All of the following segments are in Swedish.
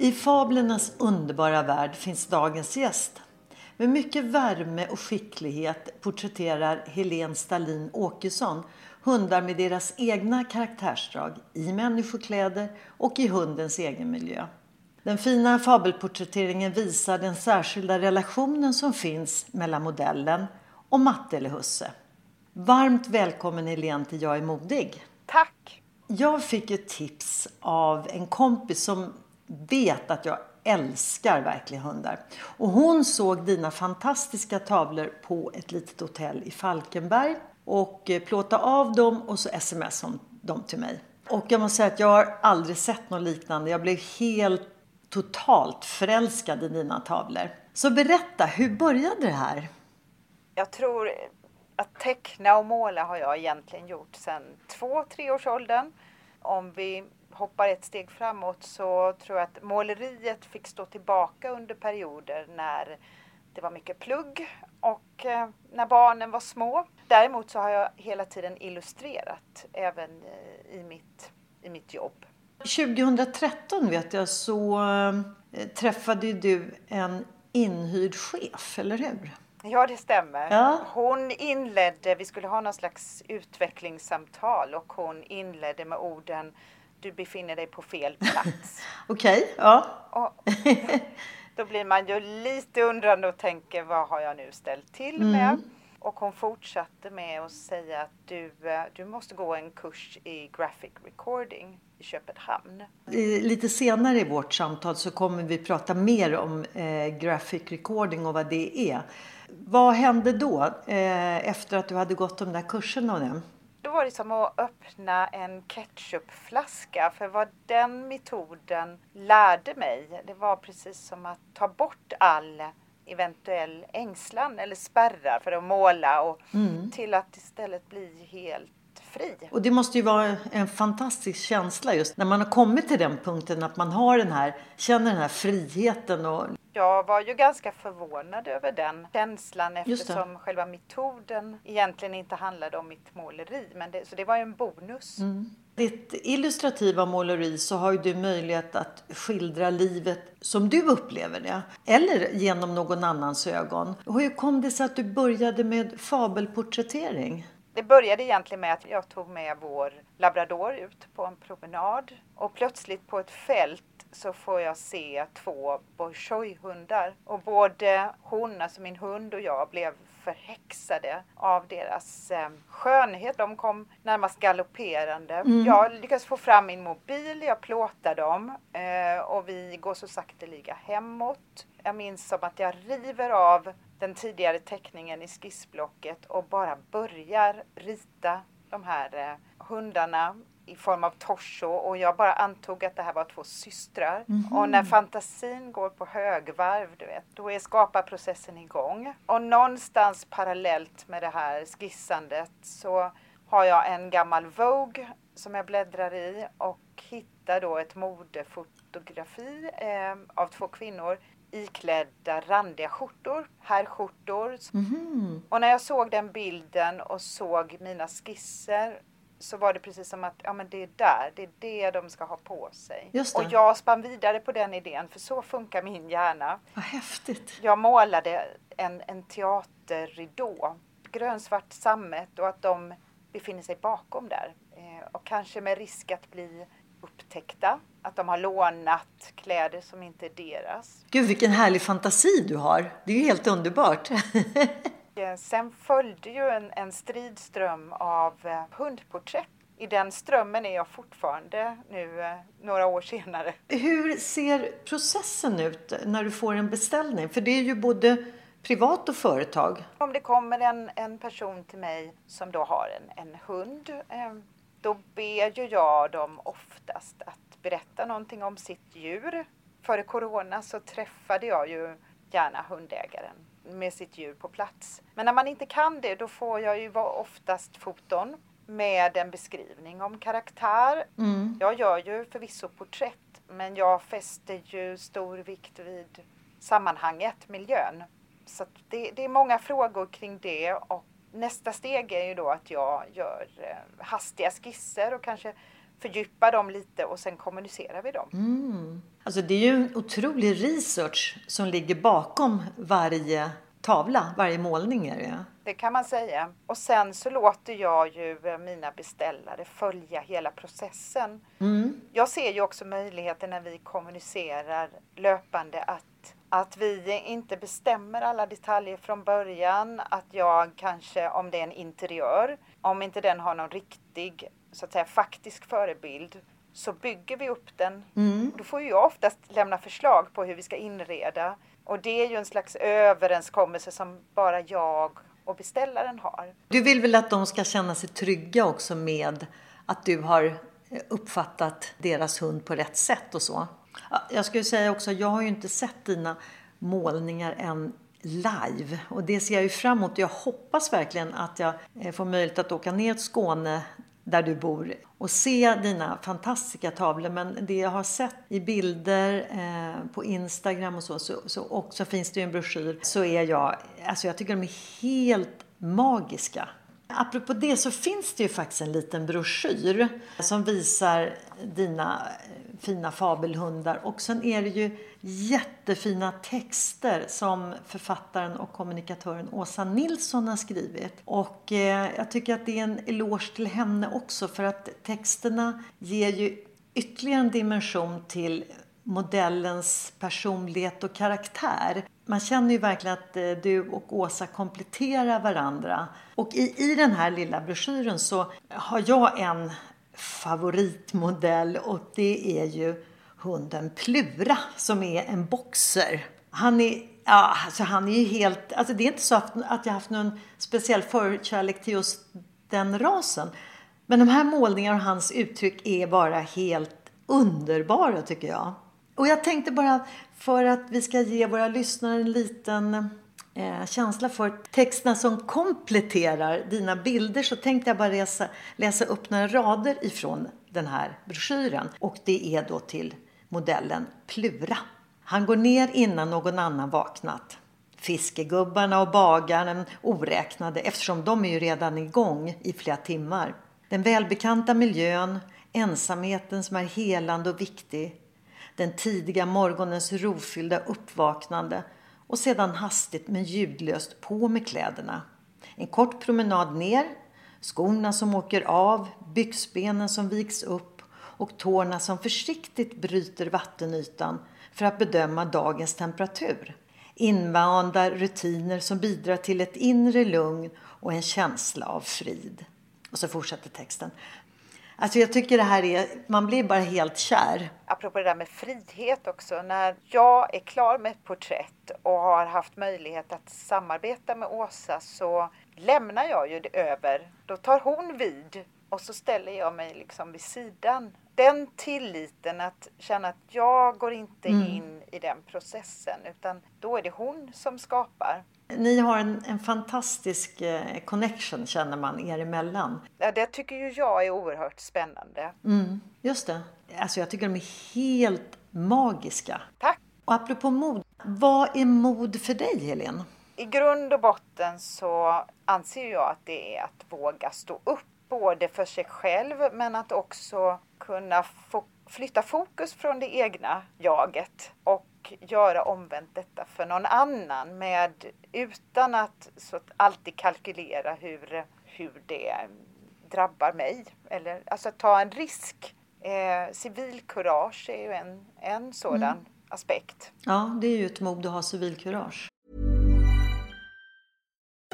I fablernas underbara värld finns dagens gäst. Med mycket värme och skicklighet porträtterar Helene Stalin Åkesson hundar med deras egna karaktärsdrag i människokläder och i hundens egen miljö. Den fina fabelporträtteringen visar den särskilda relationen som finns mellan modellen och Matte eller Husse. Varmt välkommen Helene till Jag är modig. Tack! Jag fick ett tips av en kompis som vet att jag älskar verkligen hundar. Och hon såg dina fantastiska tavlor på ett litet hotell i Falkenberg och eh, plåta plåtade av dem och så sms hon dem till mig. Och jag måste säga att jag har aldrig sett något liknande. Jag blev helt totalt förälskad i dina tavlor. Så berätta, hur började det här? Jag tror att teckna och måla har jag egentligen gjort sedan två, tre års åldern. Om vi hoppar ett steg framåt så tror jag att måleriet fick stå tillbaka under perioder när det var mycket plugg och eh, när barnen var små. Däremot så har jag hela tiden illustrerat även eh, i mitt, i mitt jobb. 2013 vet jag så eh, träffade du en inhyrd chef, eller hur? Ja, det stämmer. Ja. Hon inledde, vi skulle ha någon slags utvecklingssamtal och hon inledde med orden Du befinner dig på fel plats. Okej, ja. och då blir man ju lite undrande och tänker vad har jag nu ställt till Mm. med? Och hon fortsatte med att säga att du, eh, du måste gå en kurs i graphic recording i Köpenhamn. Lite senare i vårt samtal så kommer vi prata mer om eh, graphic recording och vad det är. Vad hände då eh, efter att du hade gått de där kurserna och? Då var det som att öppna en ketchupflaska för vad den metoden lärde mig det var precis som att ta bort all eventuell ängslan eller spärrar för att måla och till att istället bli helt fri. Och det måste ju vara en fantastisk känsla just när man har kommit till den punkten att man har den här, känner den här friheten och Jag var ju ganska förvånad över den känslan eftersom själva metoden egentligen inte handlade om mitt måleri. Men det, så det var en bonus. ditt illustrativa måleri så har ju du möjlighet att skildra livet som du upplever det. Eller genom någon annans ögon. Hur kom det sig att du började med fabelporträttering? Det började egentligen med att jag tog med vår labrador ut på en promenad och plötsligt på ett fält så får jag se två bolshoi-hundar och både hon, alltså min hund och jag blev förhäxade av deras eh, skönhet. De kom närmast galopperande. Jag lyckades få fram min mobil, jag plåtar dem eh, och vi går så sakteliga hemåt. Jag minns som att jag river av den tidigare teckningen i skissblocket och bara börjar rita de här eh, hundarna i form av torso och jag bara antog att det här var två systrar. Och när fantasin går på högvarv, du vet, då är skaparprocessen igång. Och någonstans parallellt med det här skissandet så har jag en gammal Vogue som jag bläddrar i och hittar då ett modefotografi eh, av två kvinnor iklädda randiga skjortor, herrskjortor. Och när jag såg den bilden och såg mina skisser så var det precis som att ja, men det är där, det är det de ska ha på sig. Och jag spann vidare på den idén, för så funkar min hjärna. Vad häftigt! Jag målade en, en teaterridå, grönsvart sammet och att de befinner sig bakom där. Eh, och kanske med risk att bli upptäckta, att de har lånat kläder som inte är deras. Gud vilken härlig fantasi du har. Det är ju helt underbart. Eh, sen följde ju en, en stridström av eh, hundporträtt. I den strömmen är jag fortfarande nu eh, några år senare. Hur ser processen ut när du får en beställning? För det är ju både privat och företag. Om det kommer en, en person till mig som då har en, en hund, då ber ju jag dem oftast att berätta någonting om sitt djur. Före corona så träffade jag ju gärna hundägaren med sitt djur på plats. Men när man inte kan det, då får jag ju oftast foton med en beskrivning om karaktär. Mm. Jag gör ju förvisso porträtt, men jag fäster ju stor vikt vid sammanhanget, miljön. Så det, det, är många frågor kring det och nästa steg är ju då att jag gör eh, hastiga skisser och kanske fördjupar dem lite och sen kommunicerar vi dem. Mm. Alltså det är ju en otrolig research som ligger bakom varje tavla, varje målning är det Det kan man säga. Och sen så låter jag ju eh, mina beställare följa hela processen. Mm. Jag ser ju också möjligheten när vi kommunicerar löpande att att vi inte bestämmer alla detaljer från början, att jag kanske, om det är en interiör, om inte den har någon riktig, så att säga faktisk förebild, så bygger vi upp den. Mm. Då får jag oftast lämna förslag på hur vi ska inreda. Och det är ju en slags överenskommelse som bara jag och beställaren har. Du vill väl att de ska känna sig trygga också med att du har uppfattat deras hund på rätt sätt och så? Jag skulle säga också, jag har ju inte sett dina målningar än live. Och det ser jag ju fram emot. Jag hoppas verkligen att jag eh, får möjlighet att åka ner till Skåne där du bor och se dina fantastiska tavlor. Men det jag har sett i bilder eh, på Instagram och så, så, så, och så finns det ju en broschyr, så är jag, alltså jag tycker de är helt magiska. Apropå det så finns det ju faktiskt en liten broschyr som visar dina eh, fina fabelhundar. Och sen är det ju jättefina texter som författaren och kommunikatören Åsa Nilsson har skrivit. Och eh, jag tycker att det är en eloge till henne också för att texterna ger ju ytterligare en dimension till modellens personlighet och karaktär. Man känner ju verkligen att eh, du och Åsa kompletterar varandra. Och i, i den här lilla broschyren så har jag en favoritmodell och det är ju hunden Plura som är en boxer. Han är, ja, alltså han är ju helt, alltså det är inte så att jag haft någon speciell förkärlek till just den rasen. Men de här målningarna och hans uttryck är bara helt underbara tycker jag. Och jag tänkte bara för att vi ska ge våra lyssnare en liten eh, känsla för texterna som kompletterar dina bilder så tänkte jag bara läsa, läsa upp några rader ifrån den här broschyren. Och det är då till modellen Plura. Han går ner innan någon annan vaknat. Fiskegubbarna och bagaren oräknade eftersom de är ju redan igång i flera timmar. Den välbekanta miljön, ensamheten som är helande och viktig, den tidiga morgonens rofyllda uppvaknande och sedan hastigt men ljudlöst på med kläderna. En kort promenad ner, skorna som åker av, byxbenen som viks upp och tårna som försiktigt bryter vattenytan för att bedöma dagens temperatur. Invanda rutiner som bidrar till ett inre lugn och en känsla av frid. Och så fortsätter texten. Alltså jag tycker det här är, man blir bara helt kär. Apropå det där med frihet också. När jag är klar med ett porträtt och har haft möjlighet att samarbeta med Åsa så lämnar jag ju det över. Då tar hon vid och så ställer jag mig liksom vid sidan. Den tilliten att känna att jag går inte mm. in i den processen utan då är det hon som skapar. Ni har en, en fantastisk eh, connection känner man er emellan. Ja, det tycker ju jag är oerhört spännande. Mm, just det. Alltså jag tycker de är helt magiska. Tack! Och apropå mod, vad är mod för dig Helene? I grund och botten så anser jag att det är att våga stå upp både för sig själv men att också kunna fo flytta fokus från det egna jaget och göra omvänt detta för någon annan med, utan att, så att alltid kalkylera hur, hur det drabbar mig. Eller, alltså att ta en risk. Eh, civilkurage är ju en, en sådan mm. aspekt. Ja, det är ju ett mod att ha civilkurage.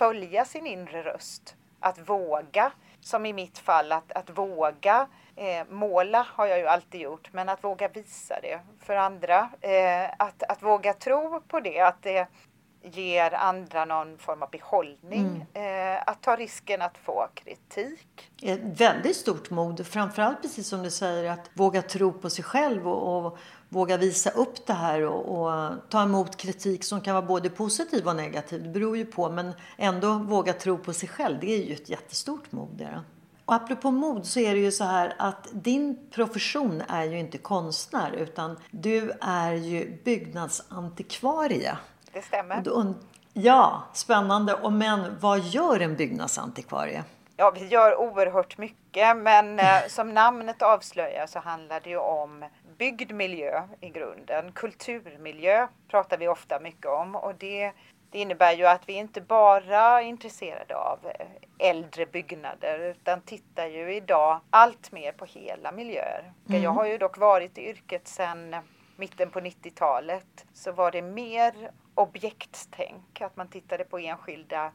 Följa sin inre röst, att våga, som i mitt fall, att, att våga eh, måla har jag ju alltid gjort, men att våga visa det för andra. Eh, att, att våga tro på det, att det ger andra någon form av behållning. Mm. Eh, att ta risken att få kritik. Ett väldigt stort mod, framförallt precis som du säger att våga tro på sig själv och, och våga visa upp det här och, och, ta emot kritik som kan vara både positiv och negativ. Det beror ju på, men ändå våga tro på sig själv. Det är ju ett jättestort mod. Det. Och apropå mod så är det ju så här att din profession är ju inte konstnär utan du är ju byggnadsantikvarie. Det stämmer. Ja, spännande. Och men vad gör en byggnadsantikvarie? Ja, vi gör oerhört mycket, men eh, som namnet avslöjar så handlar det ju om byggd miljö i grunden. Kulturmiljö pratar vi ofta mycket om och det, det innebär ju att vi inte bara är intresserade av äldre byggnader utan tittar ju idag allt mer på hela miljöer. Mm. Jag har ju dock varit i yrket sedan mitten på 90-talet så var det mer objektstänk, att man tittade på enskilda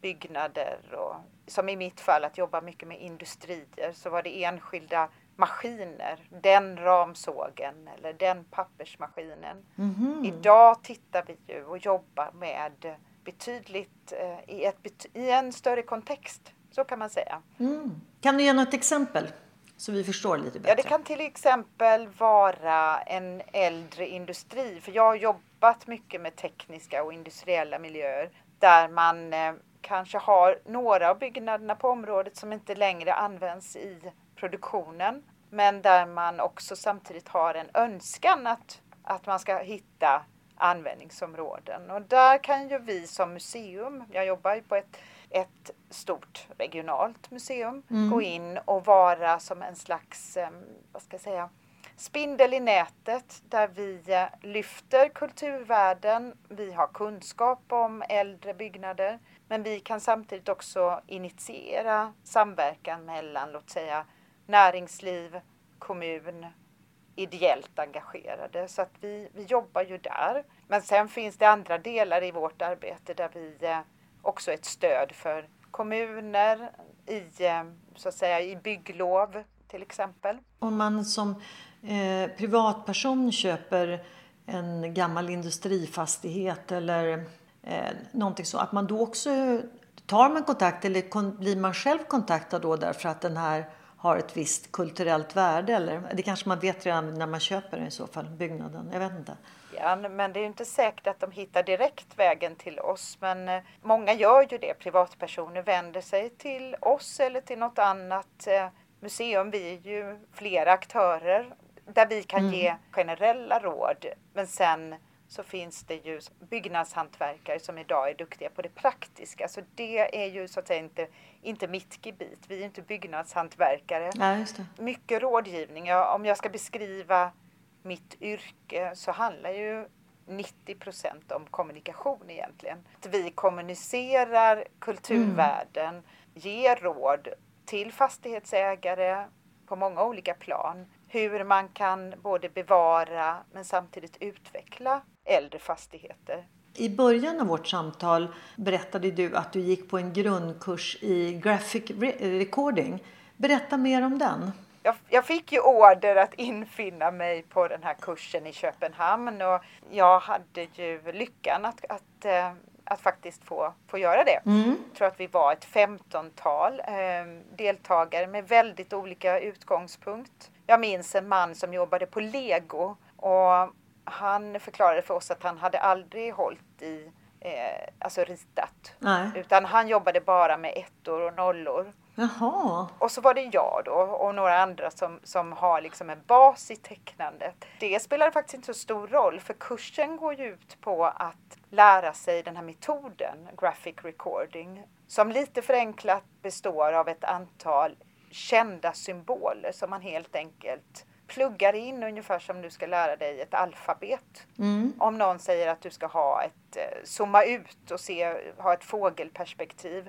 byggnader och som i mitt fall att jobba mycket med industrier så var det enskilda maskiner, den ramsågen eller den pappersmaskinen. Mm -hmm. Idag tittar vi ju och jobbar med betydligt eh, i, ett, i en större kontext, så kan man säga. Mm. Kan du ge något exempel? Så vi förstår lite bättre. Ja, det kan till exempel vara en äldre industri. För jag har jobbat mycket med tekniska och industriella miljöer där man eh, kanske har några av byggnaderna på området som inte längre används i produktionen. Men där man också samtidigt har en önskan att, att man ska hitta användningsområden. Och där kan ju vi som museum, jag jobbar ju på ett ett stort regionalt museum mm. gå in och vara som en slags, vad ska jag säga, spindel i nätet där vi eh, lyfter kulturvärden, vi har kunskap om äldre byggnader, men vi kan samtidigt också initiera samverkan mellan, låt säga, näringsliv, kommun, ideellt engagerade. Så att vi, vi jobbar ju där. Men sen finns det andra delar i vårt arbete där vi eh, också är ett stöd för kommuner i, eh, så att säga, i bygglov till exempel. Om man som eh, privatperson köper en gammal industrifastighet eller eh, någonting så, att man då också tar man kontakt eller blir man själv kontaktad då därför att den här har ett visst kulturellt värde? Eller det kanske man vet redan när man köper den i så fall, byggnaden. Jag vet inte början men det är inte säkert att de hittar direkt vägen till oss. Men eh, många gör ju det, privatpersoner vänder sig till oss eller till något annat eh, museum, vi är ju flera aktörer där vi kan Mm. ge generella råd. Men sen så finns det ju byggnadshantverkare som idag är duktiga på det praktiska. Så det är ju så att säga inte, inte mitt gebit. Vi är inte byggnadshantverkare. Det. Mycket rådgivning. Ja, om jag ska beskriva mitt yrke så handlar ju 90 procent om kommunikation egentligen. Att vi kommunicerar kulturvärden, ger råd till fastighetsägare på många olika plan. Hur man kan både bevara men samtidigt utveckla äldre fastigheter. I början av vårt samtal berättade du att du gick på en grundkurs i graphic re- recording. Berätta mer om den. Jag, jag fick ju order att infinna mig på den här kursen i Köpenhamn och jag hade ju lyckan att, att, eh, att faktiskt få, få göra det. Jag tror att vi var ett femtontal eh, deltagare med väldigt olika utgångspunkt. Jag minns en man som jobbade på Lego och han förklarade för oss att han hade aldrig hållit i, eh, alltså ritat. Nej. Utan han jobbade bara med ettor och nollor. Jaha. Och så var det jag då och några andra som, som har liksom en bas i tecknandet. Det spelar faktiskt inte så stor roll för kursen går ju ut på att lära sig den här metoden, graphic recording, som lite förenklat består av ett antal kända symboler som man helt enkelt pluggar in ungefär som du ska lära dig ett alfabet. Om någon säger att du ska ha ett, eh, zooma ut och se, ha ett fågelperspektiv,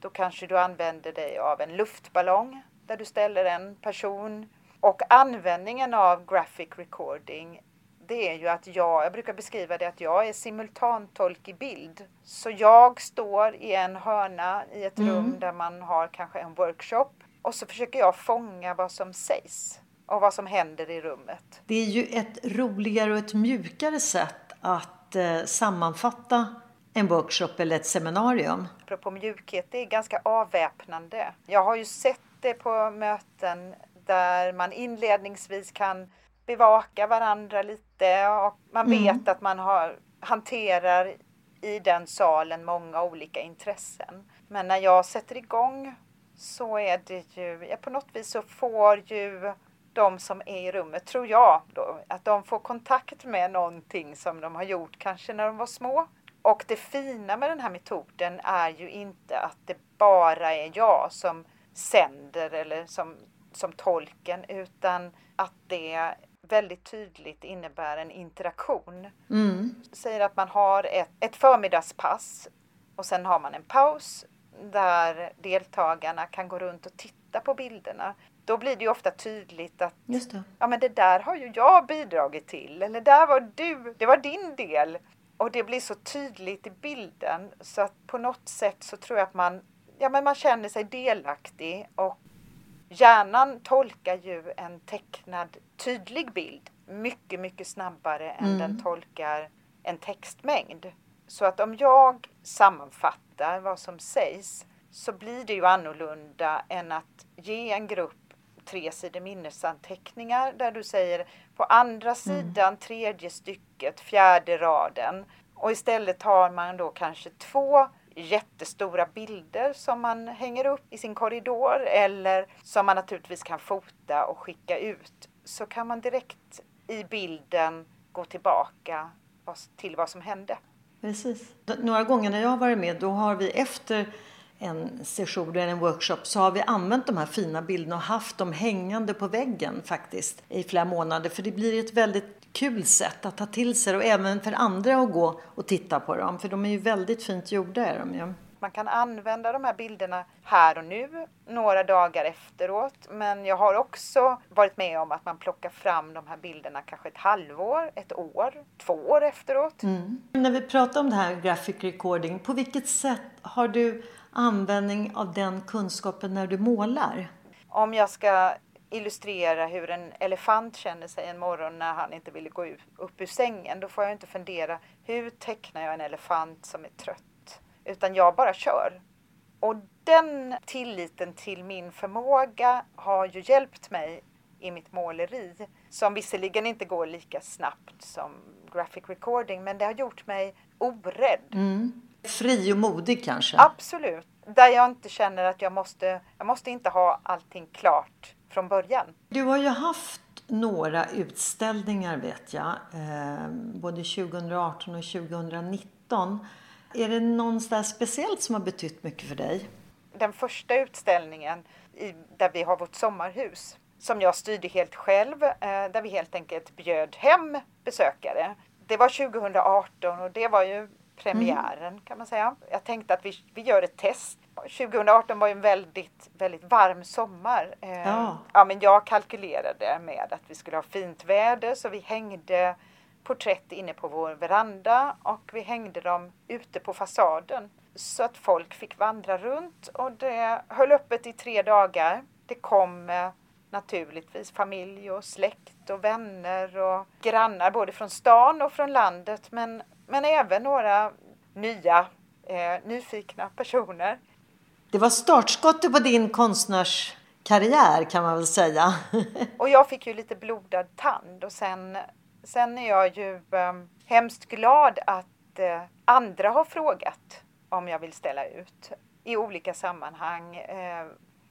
då kanske du använder dig av en luftballong där du ställer en person. Och användningen av graphic recording det är ju att jag, jag brukar beskriva det att jag är simultantolk i bild. Så jag står i en hörna i ett rum där man har kanske en workshop och så försöker jag fånga vad som sägs och vad som händer i rummet. Det är ju ett roligare och ett mjukare sätt att eh, sammanfatta en workshop eller ett seminarium. Apropå mjukhet, det är ganska avväpnande. Jag har ju sett det på möten där man inledningsvis kan bevaka varandra lite och man vet att man har, hanterar i den salen många olika intressen. Men när jag sätter igång så är det ju, på något vis så får ju de som är i rummet, tror jag då, att de får kontakt med någonting som de har gjort kanske när de var små. Och det fina med den här metoden är ju inte att det bara är jag som sänder eller som, som tolken utan att det väldigt tydligt innebär en interaktion. Säger att man har ett, ett förmiddagspass och sen har man en paus där deltagarna kan gå runt och titta på bilderna. Då blir det ju ofta tydligt att ja men det där har ju jag bidragit till eller där var du, det var din del. Och det blir så tydligt i bilden så att på något sätt så tror jag att man, ja men man känner sig delaktig och hjärnan tolkar ju en tecknad tydlig bild mycket, mycket snabbare än den tolkar en textmängd. Så att om jag sammanfattar vad som sägs så blir det ju annorlunda än att ge en grupp tre sidor minnesanteckningar där du säger på andra sidan, tredje stycket, fjärde raden. Och istället har man då kanske två jättestora bilder som man hänger upp i sin korridor eller som man naturligtvis kan fota och skicka ut. Så kan man direkt i bilden gå tillbaka till vad som hände. Precis. Några gånger när jag har varit med då har vi efter en session eller en workshop så har vi använt de här fina bilderna och haft dem hängande på väggen faktiskt i flera månader. För det blir ett väldigt kul sätt att ta till sig och även för andra att gå och titta på dem. För de är ju väldigt fint gjorda är de ju. Man kan använda de här bilderna här och nu, några dagar efteråt. Men jag har också varit med om att man plockar fram de här bilderna kanske ett halvår, ett år, två år efteråt. När vi pratar om det här graphic recording, på vilket sätt har du användning av den kunskapen när du målar? Om jag ska illustrera hur en elefant känner sig en morgon när han inte vill gå upp ur sängen, då får jag inte fundera hur tecknar jag en elefant som är trött? Utan jag bara kör. Och den tilliten till min förmåga har ju hjälpt mig i mitt måleri. Som visserligen inte går lika snabbt som graphic recording, men det har gjort mig orädd. Fri och modig kanske? Absolut. Där jag inte känner att jag måste, jag måste inte ha allting klart från början. Du har ju haft några utställningar vet jag, eh, både 2018 och 2019. Är det någonstans speciellt som har betytt mycket för dig? Den första utställningen i, där vi har vårt sommarhus som jag styrde helt själv, eh, där vi helt enkelt bjöd hem besökare. Det var 2018 och det var ju premiären mm. kan man säga. Jag tänkte att vi, vi gör ett test. 2018 var ju en väldigt, väldigt varm sommar. Eh, ja. ja, men jag kalkylerade med att vi skulle ha fint väder så vi hängde porträtt inne på vår veranda och vi hängde dem ute på fasaden så att folk fick vandra runt och det höll öppet i tre dagar. Det kom eh, naturligtvis familj och släkt och vänner och grannar både från stan och från landet men, men även några nya eh, nyfikna personer. Det var startskottet på din konstnärskarriär kan man väl säga. och jag fick ju lite blodad tand och sen, sen är jag ju eh, hemskt glad att eh, andra har frågat om jag vill ställa ut i olika sammanhang. Eh,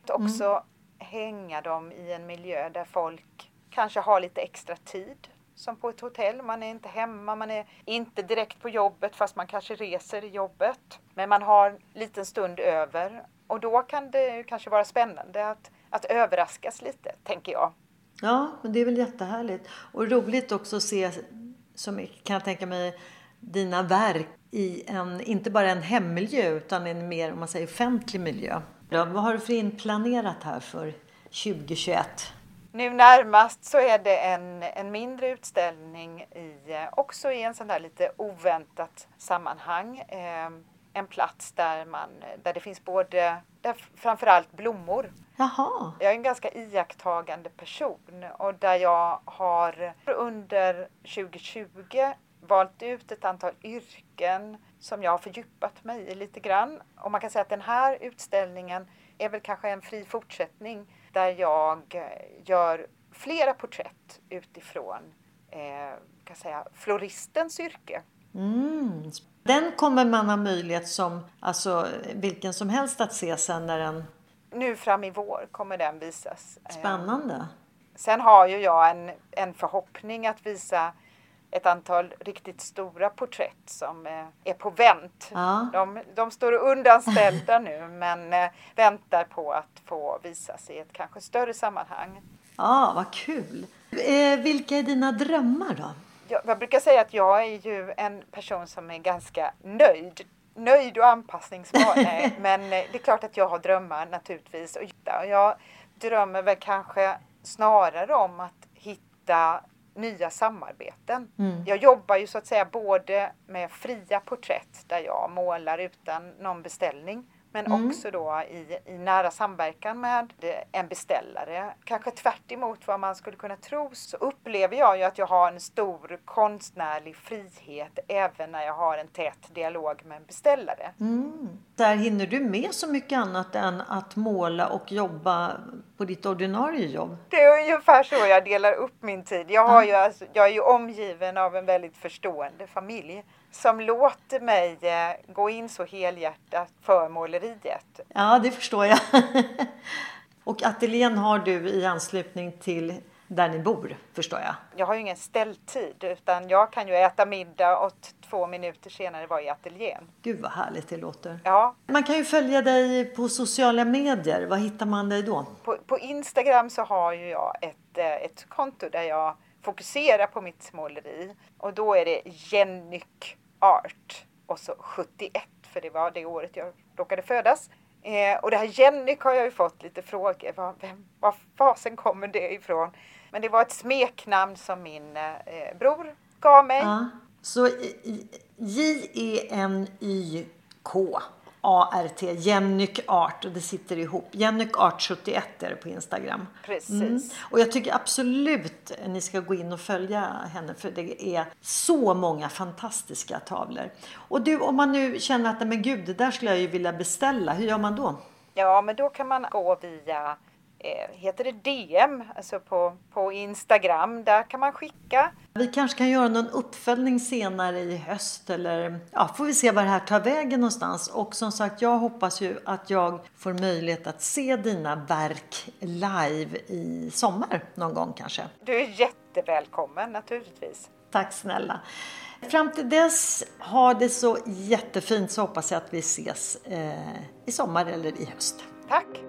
också mm hänga dem i en miljö där folk kanske har lite extra tid som på ett hotell. Man är inte hemma, man är inte direkt på jobbet fast man kanske reser i jobbet. Men man har en liten stund över och då kan det kanske vara spännande att, att överraskas lite, tänker jag. Ja, men det är väl jättehärligt. Och roligt också att se, som kan jag tänka mig, dina verk i en, inte bara en hemmiljö utan en mer, om man säger offentlig miljö. Ja, vad har du för inplanerat här för 2021? Nu närmast så är det en, en mindre utställning i, också i en sån där lite oväntat sammanhang. Eh, en plats där, man, där det finns både, där framförallt blommor. Jaha. Jag är en ganska iakttagande person och där jag har under 2020 valt ut ett antal yrken som jag har fördjupat mig i lite grann. Och man kan säga att den här utställningen är väl kanske en fri fortsättning där jag eh, gör flera porträtt utifrån eh, kan säga, floristens yrke. Mm. Den kommer man ha möjlighet som alltså, vilken som helst att se sen när den... Nu fram i vår kommer den visas. Spännande. Sen har ju jag en, en förhoppning att visa ett antal riktigt stora porträtt som eh, är på vänt. Ja. De, de står undanställda nu men eh, väntar på att få visas i ett kanske större sammanhang. Ja, vad kul! Eh, vilka är dina drömmar då? Jag, jag brukar säga att jag är ju en person som är ganska nöjd nöjd och anpassningsbar. Nej, men det är klart att jag har drömmar naturligtvis. Och jag drömmer väl kanske snarare om att hitta nya samarbeten. Mm. Jag jobbar ju så att säga både med fria porträtt där jag målar utan någon beställning men mm. också då i, i nära samverkan med en beställare. Kanske tvärt vad man skulle kunna tro så upplever jag ju att jag har en stor konstnärlig frihet även när jag har en tät dialog med en beställare. Mm. Där hinner du med så mycket annat än att måla och jobba på ditt ordinarie jobb? Det är ungefär så jag delar upp min tid. Jag, har ju, alltså, jag är ju omgiven av en väldigt förstående familj som låter mig eh, gå in så helhjärtat för måleriet. Ja, det förstår jag. och ateljén har du i anslutning till där ni bor, förstår jag. Jag har ju ingen ställtid utan jag kan ju äta middag och två minuter senare vara i ateljén. Gud vad härligt det låter. Ja. Man kan ju följa dig på sociala medier. Var hittar man dig då? På, på Instagram så har ju jag ett, eh, ett konto där jag fokuserar på mitt måleri och då är det Jennyk Art och så 71 för det var det året jag råkade födas. Eh, och det här Jenny har jag ju fått lite frågor. Var, vem, var fasen kommer det ifrån? Men det var ett smeknamn som min eh, bror gav mig. Ja. Så J-E-N-Y-K ART, Jennyk Art och det sitter ihop. Jennyk Art 71 är det på Instagram. Precis. Mm. Och jag tycker absolut ni ska gå in och följa henne för det är så många fantastiska tavlor. Och du, om man nu känner att men gud, det där skulle jag ju vilja beställa, hur gör man då? Ja, men då kan man gå via heter det DM, alltså på, på Instagram. Där kan man skicka. Vi kanske kan göra någon uppföljning senare i höst eller ja, får vi se var det här tar vägen någonstans. Och som sagt, jag hoppas ju att jag får möjlighet att se dina verk live i sommar någon gång kanske. Du är jättevälkommen naturligtvis. Tack snälla. Fram till dess, ha det så jättefint så hoppas jag att vi ses eh, i sommar eller i höst. Tack!